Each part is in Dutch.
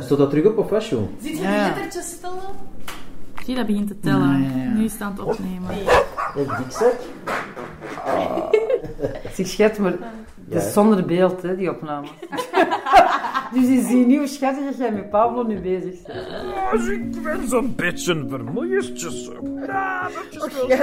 Stond dat terug op of was show? Ziet je Ja, die lettertjes tellen? Zie, dat begint te tellen. Ja, ja, ja. Nu is het aan het opnemen. Kijk, dik zeg. Zeg, schat, maar het is zonder beeld, hè, die opname. dus je ziet niet hoe schattig dat jij met Pablo nu bezig bent. Als ik ben zo'n beetje vermoeiertjes. Ja,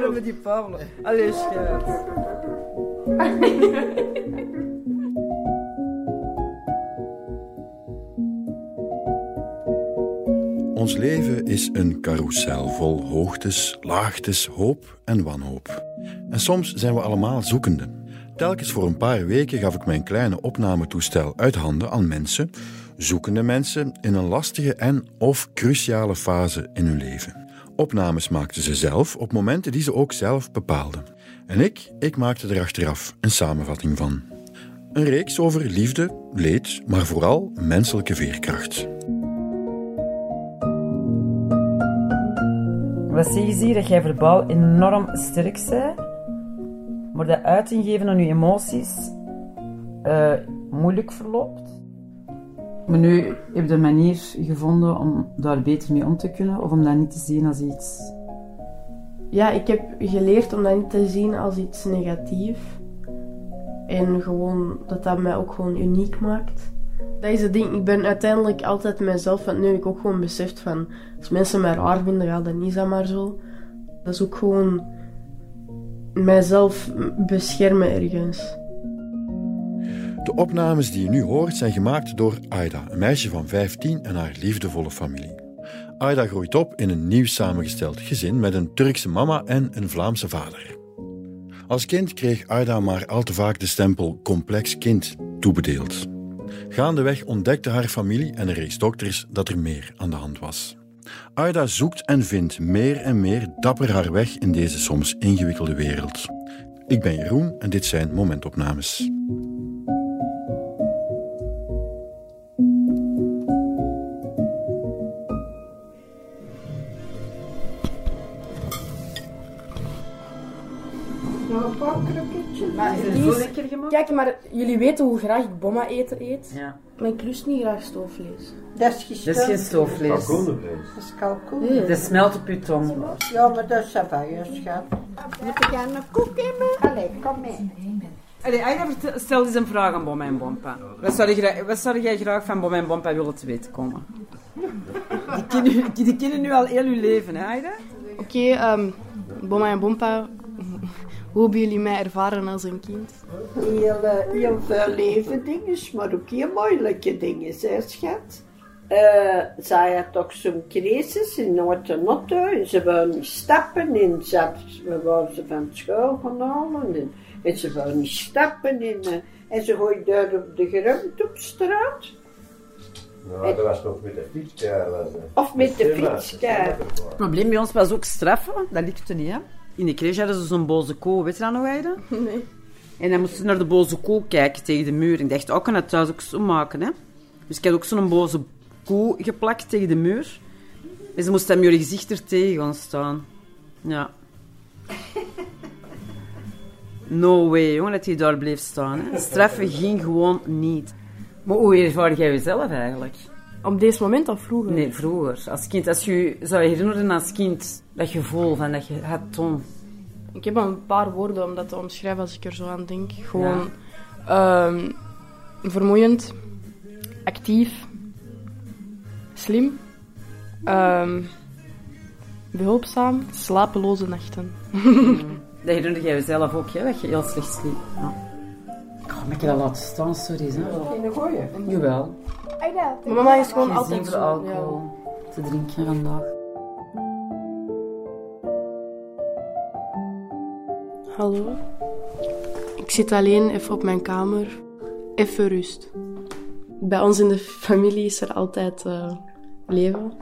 dat is met die Pablo. Allee, schat. Ons leven is een carrousel vol hoogtes, laagtes, hoop en wanhoop. En soms zijn we allemaal zoekende. Telkens voor een paar weken gaf ik mijn kleine opnametoestel uit handen aan mensen, zoekende mensen in een lastige en of cruciale fase in hun leven. Opnames maakten ze zelf op momenten die ze ook zelf bepaalden. En ik, ik maakte er achteraf een samenvatting van. Een reeks over liefde, leed, maar vooral menselijke veerkracht. Wat zie je hier? Dat jij verbaal enorm sterk bent. Maar dat uiting geven aan je emoties eh, moeilijk verloopt. Maar nu heb je een manier gevonden om daar beter mee om te kunnen. Of om dat niet te zien als iets... Ja, ik heb geleerd om dat niet te zien als iets negatiefs. En gewoon dat dat mij ook gewoon uniek maakt. Dat is ding. Ik ben uiteindelijk altijd mezelf. Want nu heb ik ook gewoon beseft van... Als mensen mij raar vinden, ja, dan is dat maar zo. Dat is ook gewoon... Mijzelf beschermen ergens. De opnames die je nu hoort zijn gemaakt door Aida, een meisje van 15 en haar liefdevolle familie. Aida groeit op in een nieuw samengesteld gezin met een Turkse mama en een Vlaamse vader. Als kind kreeg Aida maar al te vaak de stempel complex kind toebedeeld. Gaandeweg ontdekte haar familie en een reeks dokters dat er meer aan de hand was. Aida zoekt en vindt meer en meer dapper haar weg in deze soms ingewikkelde wereld. Ik ben Jeroen en dit zijn momentopnames. Maar is? Kijk, maar jullie weten hoe graag ik bomma eten eet. Ja. Maar ik lust niet graag stoofvlees. Dat is gesteld. Dat is geen stoofvlees. Dat is kalkoen. Dat smelt op je tong. Ja, maar dat is savaille, schat. Moet ik aan een koek hebben? Allee, kom mee. Allee, vertel- stel eens een vraag aan Bom en Bompa. Wat zou, wat zou jij graag van Bom en Bompa willen te weten komen? Die kennen, die kennen nu al heel uw leven, hè, Aida? Oké, ehm bomma en bompa. Hoe hebben jullie mij ervaren als een kind? Heel, eh, heel veel leven dingen, maar ook heel moeilijke dingen, hè, schat. Eh zij had toch zo'n crisis in Noord-Notto en ze wou niet stappen en ze, had, we waren ze van school halen en, en ze wou niet stappen en, eh, en ze gooide daar op de grond op straat. Nou, dat was nog met de het. Of met de ervoor. Het probleem bij ons was ook straffen. Dat lukte niet, hè. In de crash hadden ze zo'n boze koe. Weet je dat nog, Aida? Nee. En dan moesten ze naar de boze koe kijken tegen de muur. Ik dacht, oh, ik kan het thuis ook zo maken, hè. Dus ik had ook zo'n boze koe geplakt tegen de muur. En ze moesten met je gezicht er tegen gaan staan. Ja. No way, jongen, dat hij daar bleef staan. Hè. Straffen ging gewoon niet. Maar hoe ervaar jij jezelf eigenlijk? Op deze moment of vroeger? Nee, vroeger. Als kind, als je zou je herinneren als kind, dat gevoel van dat je had toen. Ik heb een paar woorden om dat te omschrijven als ik er zo aan denk. Gewoon ehm, vermoeiend, actief, slim, ehm, behulpzaam, slapeloze nachten. Dat herinner jij jezelf ook, hè, dat je heel slecht sliep. Ja. Ik ga me dat laten staan, sorry. Hè. In de gooien. Jawel. Mijn mama is gewoon Geen altijd zo. alcohol te drinken vandaag. Hallo. Ik zit alleen even op mijn kamer. Even rust. Bij ons in de familie is er altijd eh, leven.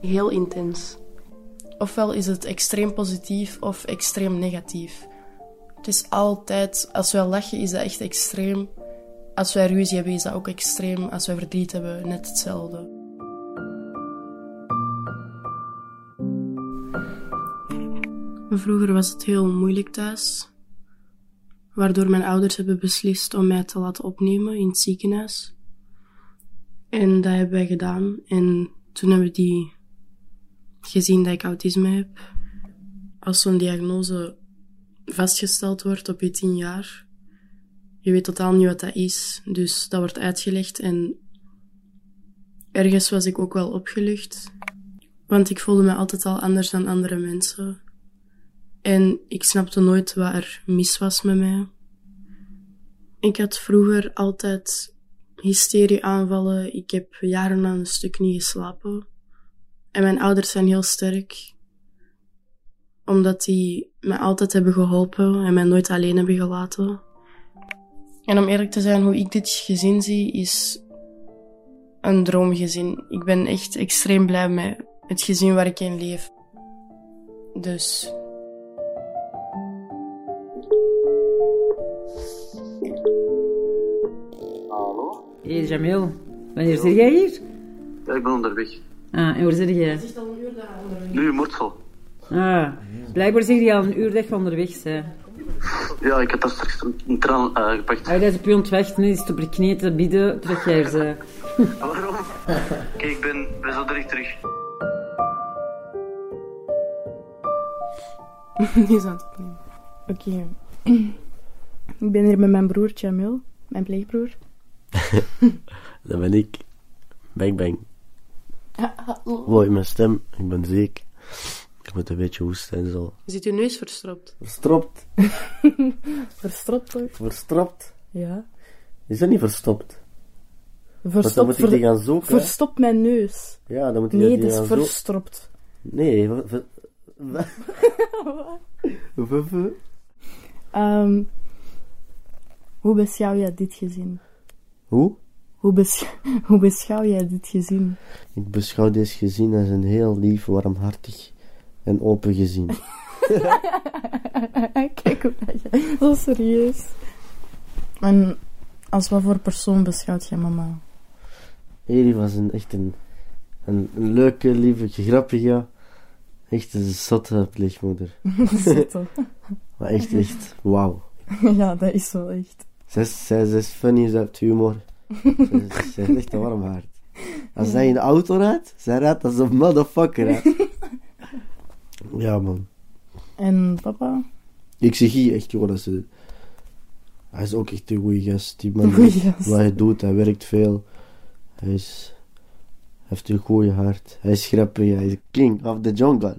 Heel intens. Ofwel is het extreem positief of extreem negatief. Het is altijd, als wij lachen, is dat echt extreem. Als wij ruzie hebben, is dat ook extreem. Als wij verdriet hebben, net hetzelfde. Vroeger was het heel moeilijk thuis, waardoor mijn ouders hebben beslist om mij te laten opnemen in het ziekenhuis. En dat hebben wij gedaan. En toen hebben die gezien dat ik autisme heb. Als zo'n diagnose vastgesteld wordt op je tien jaar, je weet totaal niet wat dat is. Dus dat wordt uitgelegd en ergens was ik ook wel opgelucht. Want ik voelde me altijd al anders dan andere mensen. En ik snapte nooit wat er mis was met mij. Ik had vroeger altijd hysterieaanvallen. Ik heb jaren aan een stuk niet geslapen. En mijn ouders zijn heel sterk. Omdat die mij altijd hebben geholpen en mij nooit alleen hebben gelaten. En om eerlijk te zijn, hoe ik dit gezin zie, is een droomgezin. Ik ben echt extreem blij met het gezin waar ik in leef. Dus Hé, Jamil. Wanneer zit jij hier? Ja, ik ben onderweg. Ah, en waar zit jij? Nu in Mortsel. Ah, blijkbaar zeg je al een uur je onderweg bent. Ja, ik had daar straks een, tran eh, gepakt. Hij is op je ontwachten, is op je knieën te bieden, terug jij er bent. Waarom? Kijk, ik ben, ben zo direct terug. Die is aan het opnemen. Oké. Ik ben hier met mijn broer Jamil, mijn pleegbroer. Dat ben ik. Bang bang. Hoi, mijn stem. Ik ben ziek. Ik moet een beetje hoesten en zo. Zit uw neus verstopt? Verstopt. Verstopt ook? Verstopt. Ja. Is dat niet verstopt? Want dan Verstopt, moet ik die gaan zoeken. verstopt mijn neus. Ja, dan moet ik Nee, die het is gaan zoeken. verstropt. Nee, ver- ver- wa- Wa- wa- Ehm, hoe beschouw jij dit gezin? Hoe? Hoe, besch- hoe beschouw jij dit gezin? Ik beschouw deze gezin als een heel lief, warmhartig en open gezin. Kijk hoe dat je... Zo serieus. En als wat voor persoon beschouwt jij mama? Eri was een, echt een, een, een leuke, lieve, grappige, echt een zotte pleegmoeder. Zotte. Maar echt, echt, wauw. ja, dat is wel echt. Zij is, zij, zij is funny, zij heeft humor. zij, is- zij echt een warm hart. Als zij in de auto rijdt, zij rijdt als een motherfucker. Ja, man. En papa? Ik zeg hier echt, joh, dat ze... Hij is ook echt een goede gast. Die man Goeie gast. wat hij doet, hij werkt veel. Hij is... Hij heeft een goede hart. Hij is grappig, hij is king of the jungle.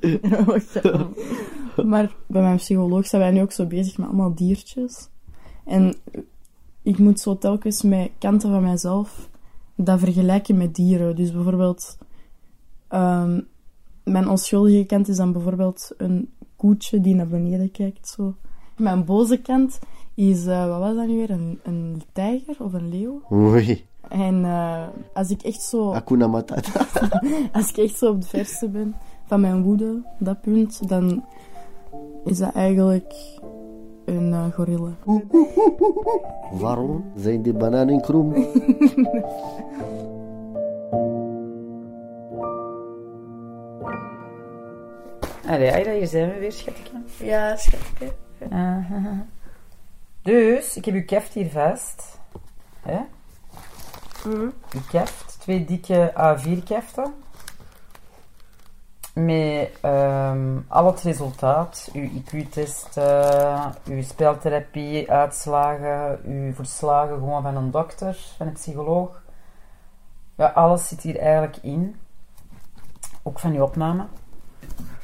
Maar bij mijn psycholoog zijn wij nu ook zo bezig met allemaal diertjes. En ik moet zo telkens met kanten van mijzelf dat vergelijken met dieren. Dus bijvoorbeeld, ehm, mijn onschuldige kant is dan bijvoorbeeld een koetje die naar beneden kijkt. Zo. Mijn boze kant is, eh, wat was dat nu weer, een, een tijger of een leeuw? Oei, En eh, als ik echt zo... Hakuna Matata. Als ik echt zo op het verste ben van mijn woede, dat punt, dan is dat eigenlijk een eh, gorilla. Waarom zijn die bananen krom? Allee, Aida, hier zijn we weer, schatje. Ja, schatje. Dus, ik heb uw keft hier vast. Hè? Uw keft. Twee dikke A4-keften. Met ehm, al het resultaat. Uw IQ-test, eh, uw speltherapie, uitslagen, uw verslagen gewoon van een dokter, van een psycholoog. Ja, alles zit hier eigenlijk in. Ook van uw opname.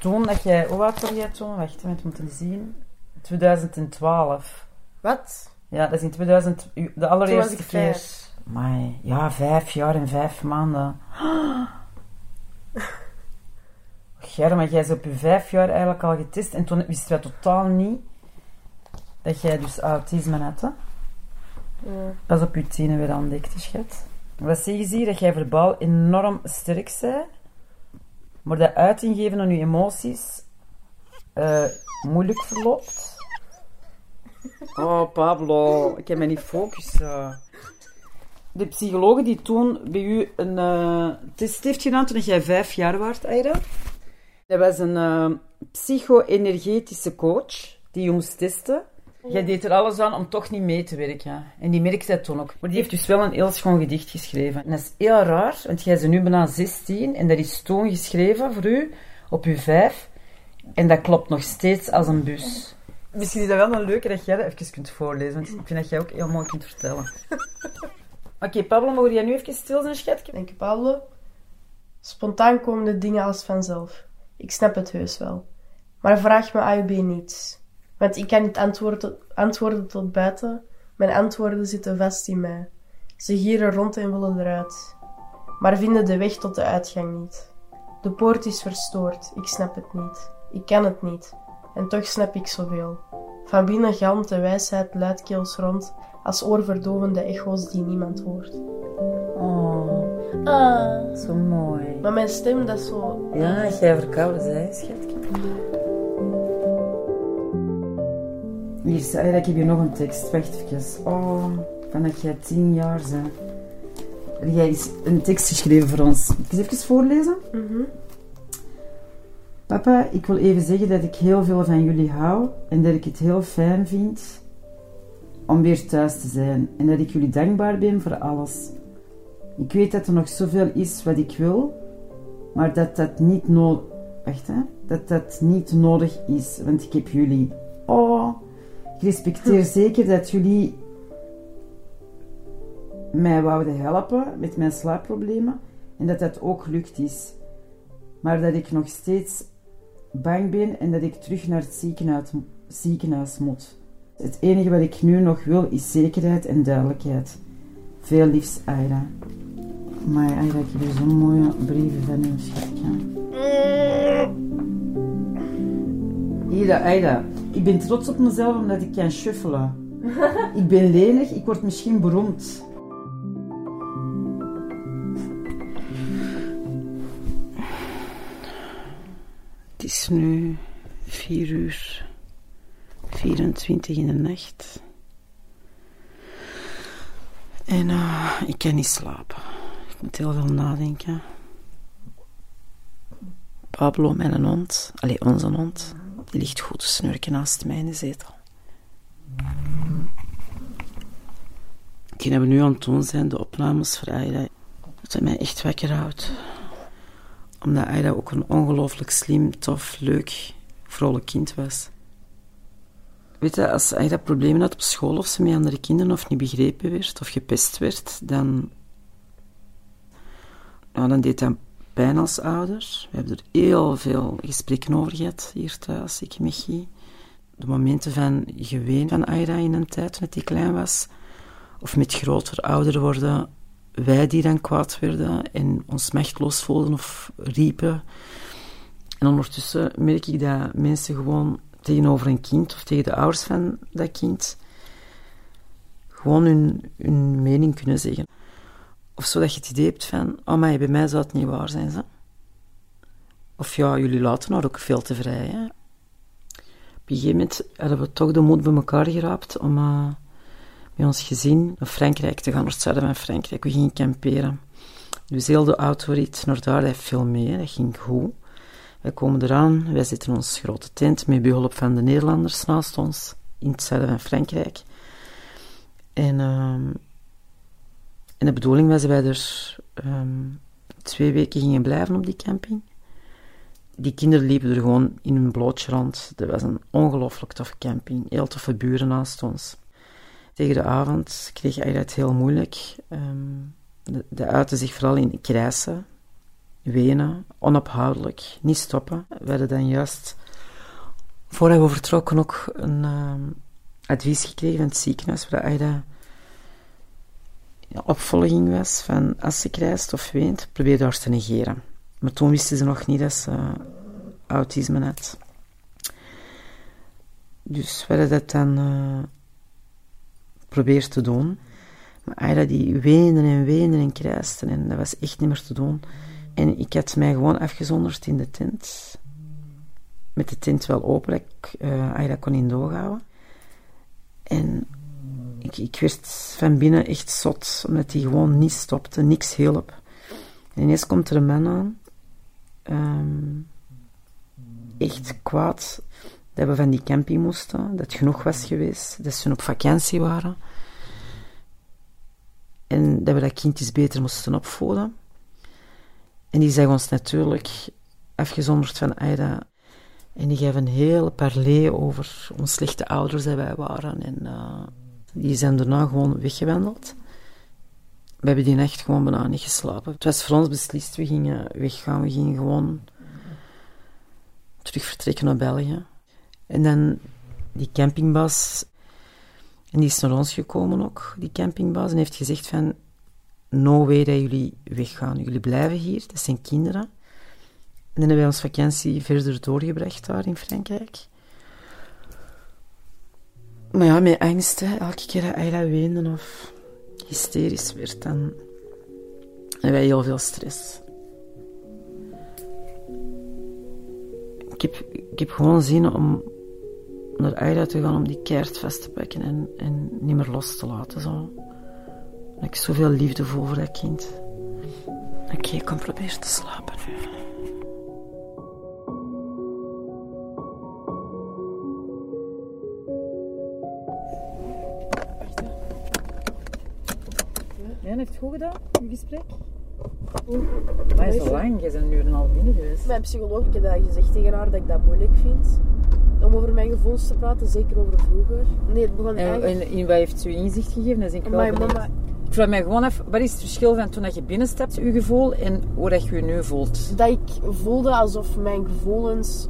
Toen dat jij... Hoe oud was jij toen? Wacht, we moeten zien. 2012. Wat? Ja, dat is in 2000, u- de allereerste ik keer. vijf. Amai, ja, vijf jaar en vijf maanden. Germa, maar jij is op je vijf jaar eigenlijk al getest en toen wisten wij totaal niet dat jij dus autisme had. Hè? Pas op je tienen weer ontdekt, schat. Wat zeggen ze hier? Dat jij verbaal enorm sterk bent, maar dat uiting geven aan je emoties eh, moeilijk verloopt. Oh, Pablo, ik kan me niet focussen. De psycholoog die toen bij u een eh, test heeft gedaan toen jij vijf jaar was, Aida. Dat was een eh, psycho-energetische coach die testen. Jij deed er alles aan om toch niet mee te werken. En die merkt dat toen ook. Maar die heeft dus wel een heel schoon gedicht geschreven. En dat is heel raar, want jij bent nu bijna 16 en dat is toen geschreven voor u, op uw vijf. En dat klopt nog steeds als een bus. Misschien is dat wel een leuke dat jij dat even kunt voorlezen, want ik vind dat jij ook heel mooi kunt vertellen. Oké, Pablo, mogen jij nu even stil zijn, schatje? Dank je, Pablo. Spontaan komen de dingen als vanzelf. Ik snap het heus wel. Maar vraag me A of B niets. Want ik kan niet antwoorden, antwoorden tot buiten. Mijn antwoorden zitten vast in mij. Ze gieren rond en willen eruit. Maar vinden de weg tot de uitgang niet. De poort is verstoord. Ik snap het niet. Ik kan het niet. En toch snap ik zoveel. Van binnen galmt de wijsheid luidkeels rond als oorverdovende echo's die niemand hoort. Oh, Ah. zo mooi. Maar mijn stem, dat is zo... Ja, jij verkouden zij, schatje. Hier, zei ik heb hier nog een tekst. Wacht even. Oh, van dat jij tien jaar bent. Jij is een tekst geschreven voor ons. Moet ik eens even voorlezen? Mhm. Papa, ik wil even zeggen dat ik heel veel van jullie hou en dat ik het heel fijn vind om weer thuis te zijn en dat ik jullie dankbaar ben voor alles. Ik weet dat er nog zoveel is wat ik wil, maar dat dat niet nodig... Wacht, hè. Dat dat niet nodig is, want ik heb jullie. Oh, ik respecteer zeker dat jullie mij wouden helpen met mijn slaapproblemen en dat dat ook gelukt is. Maar dat ik nog steeds bang ben en dat ik terug naar het ziekenhuis, ziekenhuis moet. Het enige wat ik nu nog wil is zekerheid en duidelijkheid. Veel liefs, Aida. Maar Aida, ik heb hier zo'n mooie brieven van u, schatje. Ida, Aida, ik ben trots op mezelf omdat ik kan shuffelen. Ik ben lenig, ik word misschien beroemd. Het is nu 4 uur 24 in de nacht. En eh, ik kan niet slapen. Ik moet heel veel nadenken. Pablo, mijn hond, allee, onze hond, ligt goed te snurken naast mij in zetel. Die hebben nu aan het doen zijn, de opnames voor Aida. Dat mij echt wakker houdt. Omdat Aida ook een ongelooflijk slim, tof, leuk, vrolijk kind was. Weet je, als Aida problemen had op school of ze met andere kinderen of niet begrepen werd of gepest werd, dan, nou, dan deed dat pijn als ouder. We hebben er heel veel gesprekken over gehad hier thuis, ik Michi. De momenten van geween van Aida in een tijd toen hij klein was, of met groter ouder worden, wij die dan kwaad werden en ons machteloos voelden of riepen. En ondertussen merk ik dat mensen gewoon tegenover een kind of tegen de ouders van dat kind gewoon hun, hun mening kunnen zeggen. Of zodat je het idee hebt van, oh maar bij mij zou het niet waar zijn. Zo. Of ja, jullie laten nou ook veel te vrij. Hè? Op een gegeven moment hadden we toch de moed bij elkaar geraapt om uh, met ons gezin naar Frankrijk te gaan, naar het zuiden van Frankrijk. We gingen kamperen. Dus heel de autorit naar daar, dat viel mee, dat ging goed. Wij komen eraan, wij zitten in onze grote tent met behulp van de Nederlanders naast ons, in het zuiden van Frankrijk. En, uh, en de bedoeling was dat wij er um, twee weken gingen blijven op die camping. Die kinderen liepen er gewoon in hun blootje rond. Dat was een ongelooflijk toffe camping, heel toffe buren naast ons. Tegen de avond kreeg hij het heel moeilijk. Um, de, de zich vooral in krijsen, wenen, onophoudelijk, niet stoppen. We hadden dan juist, voordat we vertrokken, ook een uh, advies gekregen van het ziekenhuis, waar Aida opvolging was van als ze krijst of weent, probeer daar te negeren. Maar toen wisten ze nog niet dat ze autisme had. Dus we hadden dat dan uh, te doen. Maar Aida die weende en weende en krijste en dat was echt niet meer te doen. En ik had mij gewoon afgezonderd in de tent. Met de tent wel open, ik uh, kon in doorhouden. En ik, werd van binnen echt zot, omdat hij gewoon niet stopte, niks hielp. En ineens komt er een man aan, um, echt kwaad, dat we van die camping moesten, dat het genoeg was geweest, dat ze op vakantie waren. En dat we dat kindjes beter moesten opvoeden. En die zag ons natuurlijk afgezonderd van Aida. En die gaf een hele parley over hoe slechte ouders dat wij waren. En uh, die zijn daarna gewoon weggewandeld. We hebben die nacht gewoon bijna niet geslapen. Het was voor ons beslist, we gingen weggaan. We gingen gewoon terug vertrekken naar België. En dan die campingbaas, en die is naar ons gekomen ook, die campingbaas, en heeft gezegd van, no way dat jullie weggaan. Jullie blijven hier, dat zijn kinderen. En dan hebben wij ons vakantie verder doorgebracht daar in Frankrijk. Maar ja, met angst, hè. elke keer dat dat weende of hysterisch werd, dan hebben wij heel veel stress. Ik heb, ik heb gewoon zin om naar Aida te gaan om die keert vast te pakken en, en niet meer los te laten. Zo. Dat ik zoveel liefde voor dat kind. Oké, okay, kom probeer te slapen nu. Goed gedaan, uw gesprek? Maar is al lang, je bent nu een half binnen geweest. Mijn psycholoog heeft dat gezegd tegen haar dat ik dat moeilijk vind. Om over mijn gevoelens te praten, zeker over vroeger. Nee, het begon en, eigenlijk... en in wat heeft u inzicht gegeven? Dat is ik wel Mijn mama... Ik vraag mij gewoon af, wat is het verschil van toen dat je binnenstapt, uw gevoel, en hoe dat je je nu voelt? Dat ik voelde alsof mijn gevoelens,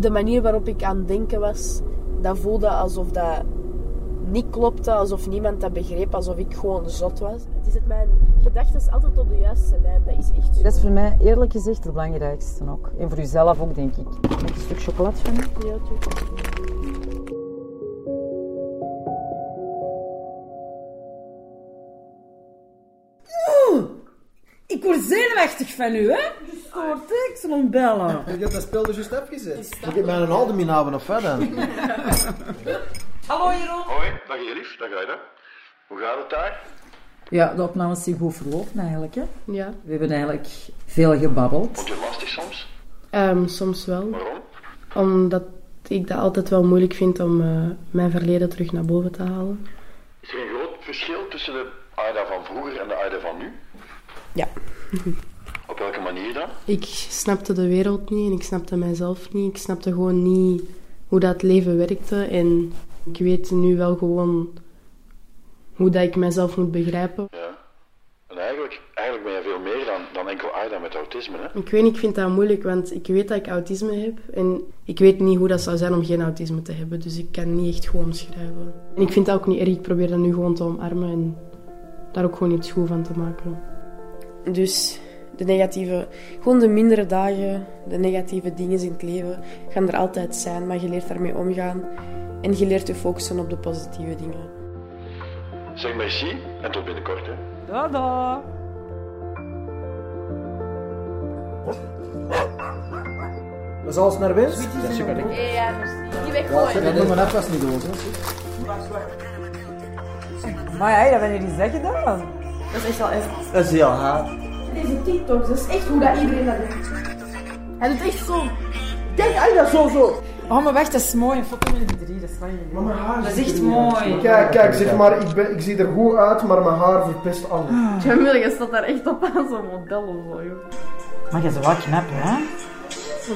de manier waarop ik aan het denken was, dat voelde alsof dat niet klopte, alsof niemand dat begreep, alsof ik gewoon zot was. Het is het mijn gedachten altijd op de juiste lijn, dat is echt zo. Dat is voor mij eerlijk gezegd het belangrijkste ook. En voor uzelf ook, denk ik. Met een stuk chocolade van Ja, tuurlijk. Ik word zenuwachtig van u, hè? Hè? Ik zal hem bellen. Je hebt dat spel dus juist afgezet. Ik heb mij een halve min houden of verder. Hallo, Jeroen. Hoi, dag Elif, dag Aida. Hoe gaat het daar? Ja, de opnames zijn goed verlopen eigenlijk, hè? Ja. We hebben eigenlijk veel gebabbeld. Vond je het lastig soms? Um, soms wel. Waarom? Omdat ik dat altijd wel moeilijk vind om uh, mijn verleden terug naar boven te halen. Is er een groot verschil tussen de Aida van vroeger en de Aida van nu? Ja. Op welke manier dan? Ik snapte de wereld niet en ik snapte mijzelf niet. Ik snapte gewoon niet hoe dat leven werkte. En ik weet nu wel gewoon hoe dat ik mezelf moet begrijpen. Ja. En eigenlijk, eigenlijk ben je veel meer dan, dan enkel Aida met autisme, hè? Ik weet niet, ik vind dat moeilijk, want ik weet dat ik autisme heb. En ik weet niet hoe dat zou zijn om geen autisme te hebben. Dus ik kan niet echt goed omschrijven. En ik vind dat ook niet erg. Ik probeer dat nu gewoon te omarmen en daar ook gewoon iets goed van te maken. Dus de negatieve, gewoon de mindere dagen, de negatieve dingen in het leven gaan er altijd zijn, maar je leert daarmee omgaan en je leert je focussen op de positieve dingen. Zeg merci en tot binnenkort, hè. Dada! Dat is alles naar winst? Ja, super lekker. Ja, merci. Die weg Ja, dat mijn afwas niet doen, hè. Maar hey, dat ben je niet zeggen dan. Dat is echt wel echt. Dat is heel hard. Deze TikToks, dat is echt hoe dat iedereen dat doet. Hij doet echt zo. Kijk, Aida, zo, zo. Oh, maar wacht, dat is mooi. Een foto met die drie, dat is mijn haar Dat is echt mooi. Kijk, kijk, zeg maar, ik, ben, ik zie er goed uit, maar mijn haar verpest alles. Jamil, je staat daar echt op aan zo'n model of zo, joh. Maar je is wel knap, hè? Zo,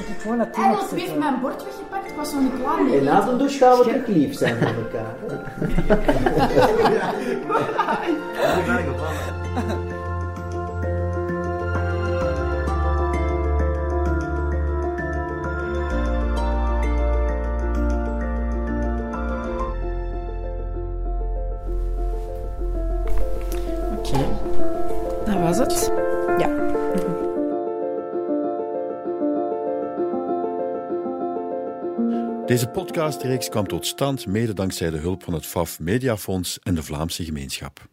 had weer mijn bord weggepakt, ik was nog niet klaar mee. En na de douche gaan we terug lief zijn voor elkaar. het. Ja. Deze podcastreeks kwam tot stand mede dankzij de hulp van het FAF Mediafonds en de Vlaamse gemeenschap.